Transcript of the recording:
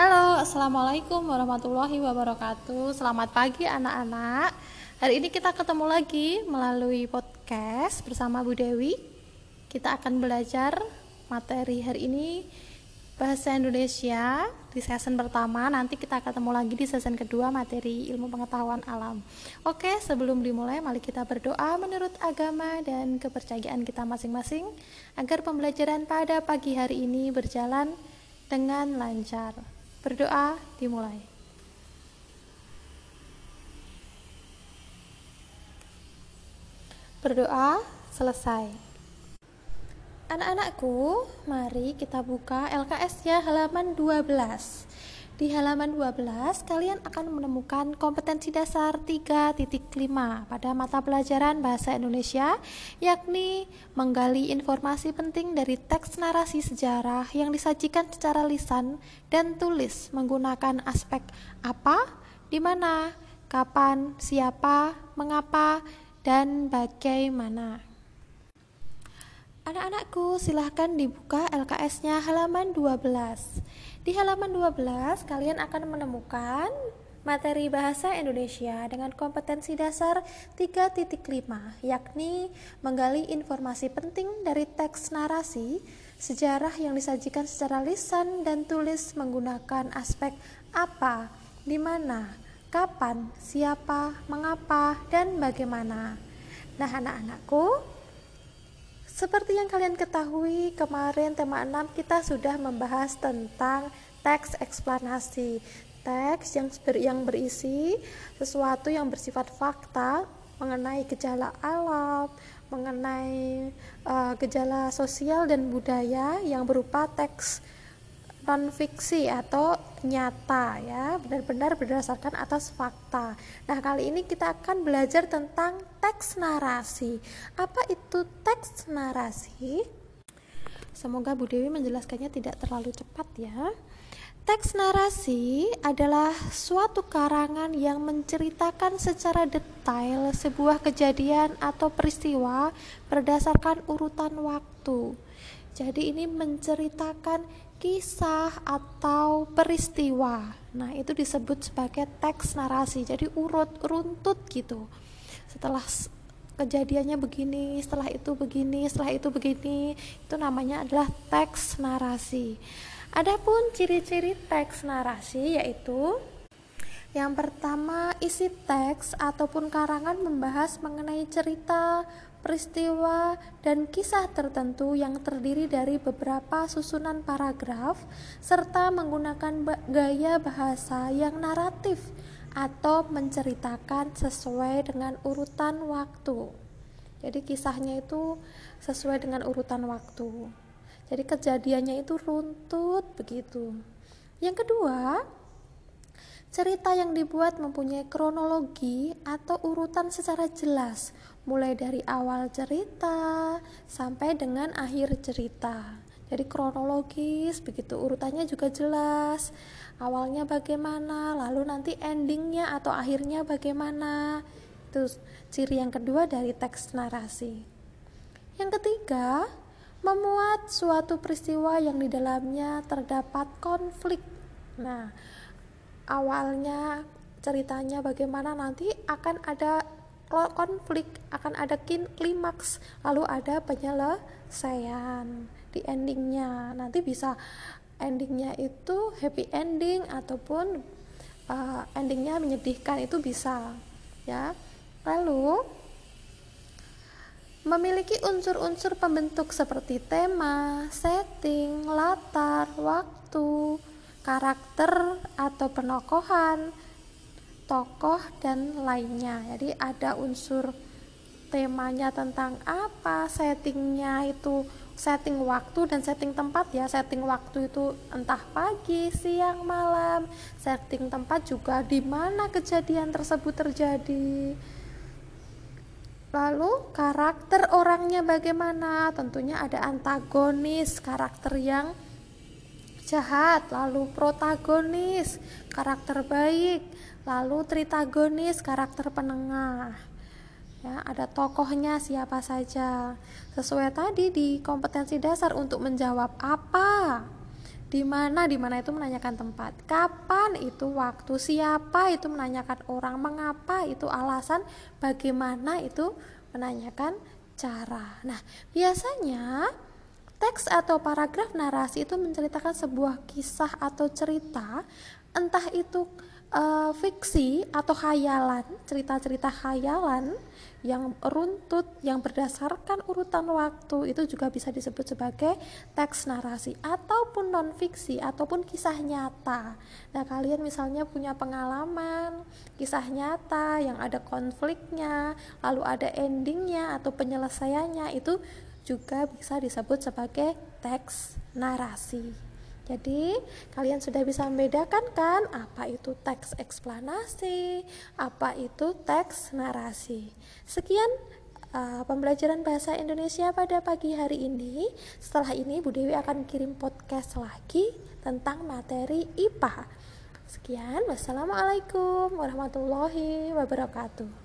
Halo, Assalamualaikum warahmatullahi wabarakatuh. Selamat pagi anak-anak. Hari ini kita ketemu lagi melalui podcast bersama Bu Dewi. Kita akan belajar materi hari ini Bahasa Indonesia di season pertama. Nanti kita ketemu lagi di season kedua materi ilmu pengetahuan alam. Oke, sebelum dimulai mari kita berdoa menurut agama dan kepercayaan kita masing-masing Agar pembelajaran pada pagi hari ini berjalan dengan lancar. Berdoa dimulai. Berdoa selesai. Anak-anakku, mari kita buka LKS-nya halaman 12. Di halaman 12, kalian akan menemukan kompetensi dasar 3.5 pada mata pelajaran Bahasa Indonesia, yakni menggali informasi penting dari teks narasi sejarah yang disajikan secara lisan dan tulis menggunakan aspek apa, di mana, kapan, siapa, mengapa, dan bagaimana. Anak-anakku, silahkan dibuka LKS-nya halaman 12. Di halaman 12, kalian akan menemukan materi bahasa Indonesia dengan kompetensi dasar 3.5, yakni menggali informasi penting dari teks narasi, sejarah yang disajikan secara lisan dan tulis menggunakan aspek apa, di mana, kapan, siapa, mengapa, dan bagaimana. Nah, anak-anakku, seperti yang kalian ketahui, kemarin tema 6 kita sudah membahas tentang teks eksplanasi. Teks yang yang berisi sesuatu yang bersifat fakta mengenai gejala alam, mengenai uh, gejala sosial dan budaya yang berupa teks non fiksi atau nyata ya benar-benar berdasarkan atas fakta. Nah kali ini kita akan belajar tentang teks narasi. Apa itu teks narasi? Semoga Bu Dewi menjelaskannya tidak terlalu cepat ya. Teks narasi adalah suatu karangan yang menceritakan secara detail sebuah kejadian atau peristiwa berdasarkan urutan waktu. Jadi ini menceritakan kisah atau peristiwa. Nah, itu disebut sebagai teks narasi. Jadi urut runtut gitu. Setelah kejadiannya begini, setelah itu begini, setelah itu begini, itu namanya adalah teks narasi. Adapun ciri-ciri teks narasi yaitu yang pertama, isi teks ataupun karangan membahas mengenai cerita, peristiwa, dan kisah tertentu yang terdiri dari beberapa susunan paragraf, serta menggunakan gaya bahasa yang naratif atau menceritakan sesuai dengan urutan waktu. Jadi, kisahnya itu sesuai dengan urutan waktu. Jadi, kejadiannya itu runtut begitu. Yang kedua, cerita yang dibuat mempunyai kronologi atau urutan secara jelas mulai dari awal cerita sampai dengan akhir cerita. Jadi kronologis begitu urutannya juga jelas. Awalnya bagaimana, lalu nanti endingnya atau akhirnya bagaimana. Itu ciri yang kedua dari teks narasi. Yang ketiga, memuat suatu peristiwa yang di dalamnya terdapat konflik. Nah, awalnya ceritanya bagaimana nanti akan ada konflik akan ada klimaks lalu ada penyelesaian di endingnya. Nanti bisa endingnya itu happy ending ataupun uh, endingnya menyedihkan itu bisa ya. Lalu memiliki unsur-unsur pembentuk seperti tema, setting, latar, waktu, karakter atau penokohan, tokoh dan lainnya. Jadi ada unsur temanya tentang apa settingnya itu setting waktu dan setting tempat ya. Setting waktu itu entah pagi siang malam. Setting tempat juga di mana kejadian tersebut terjadi. Lalu karakter orangnya bagaimana? Tentunya ada antagonis karakter yang jahat lalu protagonis karakter baik lalu tritagonis karakter penengah. Ya ada tokohnya siapa saja. Sesuai tadi di kompetensi dasar untuk menjawab apa di mana di mana itu menanyakan tempat kapan itu waktu siapa itu menanyakan orang mengapa itu alasan bagaimana itu menanyakan cara. Nah biasanya teks atau paragraf narasi itu menceritakan sebuah kisah atau cerita entah itu uh, fiksi atau khayalan, cerita-cerita khayalan yang runtut yang berdasarkan urutan waktu itu juga bisa disebut sebagai teks narasi ataupun non fiksi ataupun kisah nyata. Nah, kalian misalnya punya pengalaman kisah nyata yang ada konfliknya, lalu ada endingnya atau penyelesaiannya itu juga bisa disebut sebagai teks narasi. Jadi, kalian sudah bisa membedakan kan apa itu teks eksplanasi, apa itu teks narasi. Sekian uh, pembelajaran bahasa Indonesia pada pagi hari ini. Setelah ini Bu Dewi akan kirim podcast lagi tentang materi IPA. Sekian, wassalamualaikum warahmatullahi wabarakatuh.